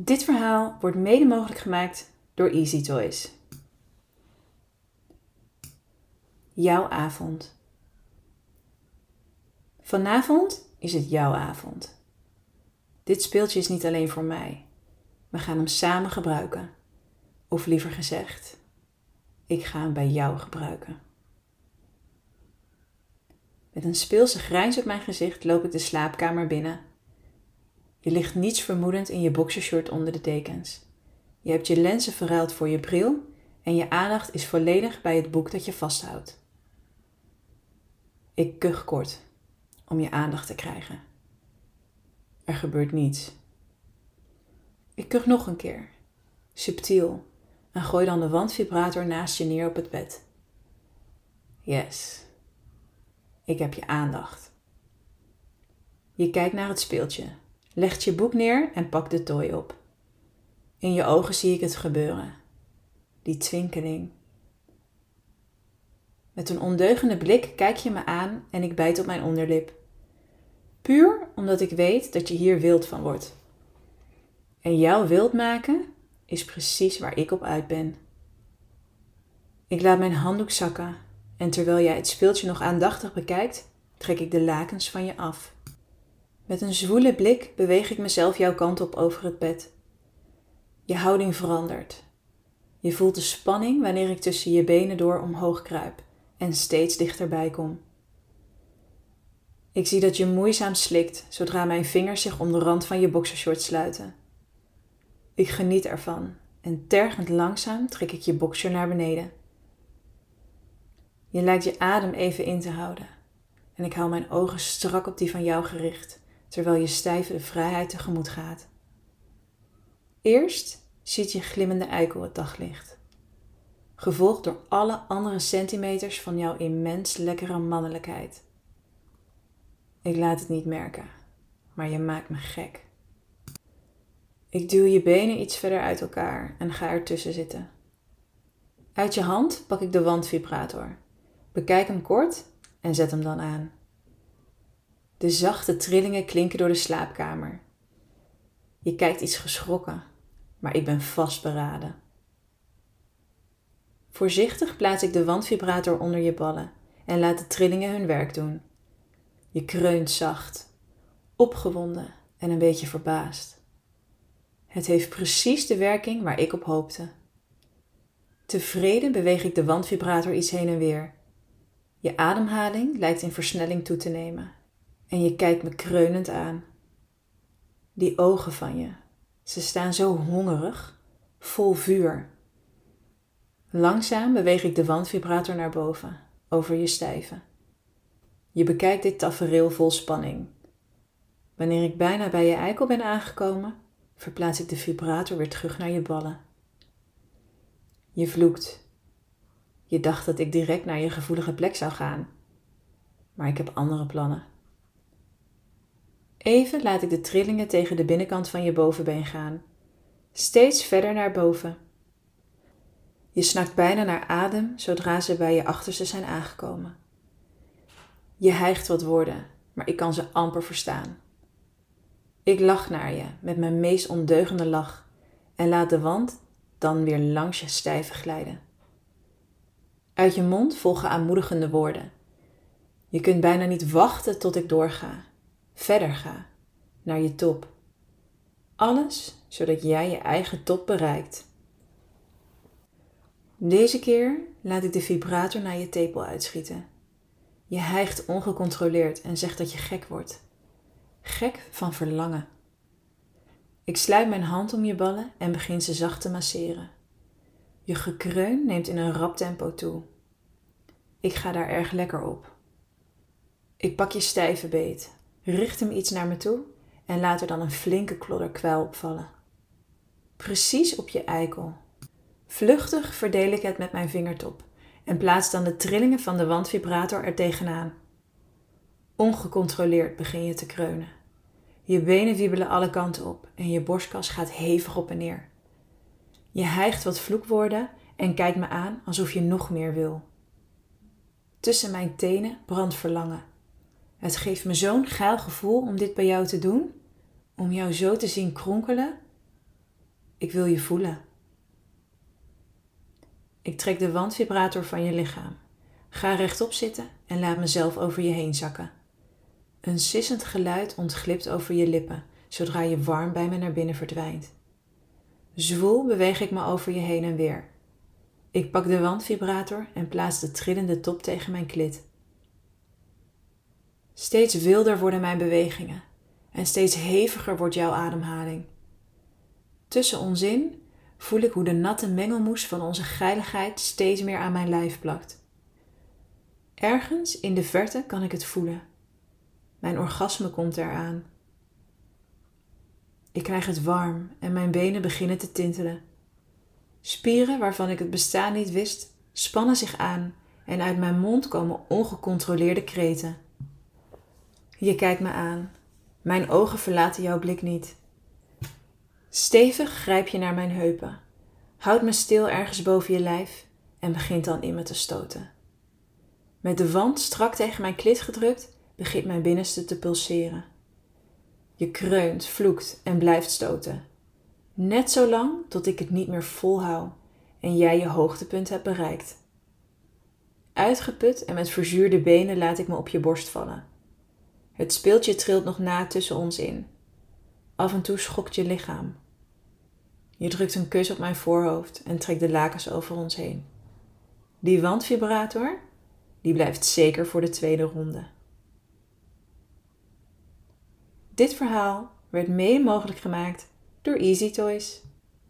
Dit verhaal wordt mede mogelijk gemaakt door Easy Toys. Jouw avond. Vanavond is het jouw avond. Dit speeltje is niet alleen voor mij. We gaan hem samen gebruiken. Of liever gezegd, ik ga hem bij jou gebruiken. Met een speelse grijns op mijn gezicht loop ik de slaapkamer binnen. Je ligt niets vermoedend in je boxershort onder de dekens. Je hebt je lenzen verruild voor je bril en je aandacht is volledig bij het boek dat je vasthoudt. Ik kuch kort om je aandacht te krijgen. Er gebeurt niets. Ik kuch nog een keer, subtiel, en gooi dan de wandvibrator naast je neer op het bed. Yes, ik heb je aandacht. Je kijkt naar het speeltje, legt je boek neer en pakt de tooi op. In je ogen zie ik het gebeuren. Die twinkeling. Met een ondeugende blik kijk je me aan en ik bijt op mijn onderlip. Puur omdat ik weet dat je hier wild van wordt. En jou wild maken is precies waar ik op uit ben. Ik laat mijn handdoek zakken en terwijl jij het speeltje nog aandachtig bekijkt, trek ik de lakens van je af. Met een zwoele blik beweeg ik mezelf jouw kant op over het bed. Je houding verandert. Je voelt de spanning wanneer ik tussen je benen door omhoog kruip en steeds dichterbij kom. Ik zie dat je moeizaam slikt zodra mijn vingers zich om de rand van je boxershort sluiten. Ik geniet ervan en tergend langzaam trek ik je boxer naar beneden. Je lijkt je adem even in te houden en ik hou mijn ogen strak op die van jou gericht, terwijl je stijve vrijheid tegemoet gaat. Eerst ziet je glimmende eikel het daglicht, gevolgd door alle andere centimeters van jouw immens lekkere mannelijkheid. Ik laat het niet merken, maar je maakt me gek. Ik duw je benen iets verder uit elkaar en ga ertussen zitten. Uit je hand pak ik de wandvibrator, bekijk hem kort en zet hem dan aan. De zachte trillingen klinken door de slaapkamer. Je kijkt iets geschrokken, maar ik ben vastberaden. Voorzichtig plaats ik de wandvibrator onder je ballen en laat de trillingen hun werk doen. Je kreunt zacht, opgewonden en een beetje verbaasd. Het heeft precies de werking waar ik op hoopte. Tevreden beweeg ik de wandvibrator iets heen en weer. Je ademhaling lijkt in versnelling toe te nemen en je kijkt me kreunend aan. Die ogen van je, ze staan zo hongerig, vol vuur. Langzaam beweeg ik de wandvibrator naar boven, over je stijven. Je bekijkt dit tafereel vol spanning. Wanneer ik bijna bij je eikel ben aangekomen, verplaats ik de vibrator weer terug naar je ballen. Je vloekt. Je dacht dat ik direct naar je gevoelige plek zou gaan, maar ik heb andere plannen. Even laat ik de trillingen tegen de binnenkant van je bovenbeen gaan, steeds verder naar boven. Je snakt bijna naar adem zodra ze bij je achterste zijn aangekomen. Je hijgt wat woorden, maar ik kan ze amper verstaan. Ik lach naar je met mijn meest ondeugende lach en laat de wand dan weer langs je stijve glijden. Uit je mond volgen aanmoedigende woorden. Je kunt bijna niet wachten tot ik doorga, verder ga, naar je top. Alles zodat jij je eigen top bereikt. Deze keer laat ik de vibrator naar je tepel uitschieten. Je hijgt ongecontroleerd en zegt dat je gek wordt. Gek van verlangen. Ik sluit mijn hand om je ballen en begin ze zacht te masseren. Je gekreun neemt in een rap tempo toe. Ik ga daar erg lekker op. Ik pak je stijve beet, richt hem iets naar me toe en laat er dan een flinke klodder kwijl opvallen. Precies op je eikel. Vluchtig verdeel ik het met mijn vingertop en plaats dan de trillingen van de wandvibrator er tegenaan. Ongecontroleerd begin je te kreunen. Je benen wiebelen alle kanten op en je borstkas gaat hevig op en neer. Je hijgt wat vloekwoorden en kijkt me aan alsof je nog meer wil. Tussen mijn tenen brandt verlangen. Het geeft me zo'n geil gevoel om dit bij jou te doen, om jou zo te zien kronkelen. Ik wil je voelen. Ik trek de wandvibrator van je lichaam. Ga rechtop zitten en laat mezelf over je heen zakken. Een sissend geluid ontglipt over je lippen zodra je warm bij me naar binnen verdwijnt. Zwoel beweeg ik me over je heen en weer. Ik pak de wandvibrator en plaats de trillende top tegen mijn klit. Steeds wilder worden mijn bewegingen en steeds heviger wordt jouw ademhaling. Tussen ons in voel ik hoe de natte mengelmoes van onze geiligheid steeds meer aan mijn lijf plakt. Ergens in de verte kan ik het voelen. Mijn orgasme komt eraan. Ik krijg het warm en mijn benen beginnen te tintelen. Spieren waarvan ik het bestaan niet wist, spannen zich aan en uit mijn mond komen ongecontroleerde kreten. Je kijkt me aan. Mijn ogen verlaten jouw blik niet. Stevig grijp je naar mijn heupen. Houd me stil ergens boven je lijf en begint dan in me te stoten. Met de wand strak tegen mijn klit gedrukt, begint mijn binnenste te pulseren. Je kreunt, vloekt en blijft stoten. Net zo lang tot ik het niet meer volhoud en jij je hoogtepunt hebt bereikt. Uitgeput en met verzuurde benen laat ik me op je borst vallen. Het speeltje trilt nog na tussen ons in. Af en toe schokt je lichaam. Je drukt een kus op mijn voorhoofd en trekt de lakens over ons heen. Die wandvibrator, die blijft zeker voor de tweede ronde. Dit verhaal werd mede mogelijk gemaakt door Easy Toys.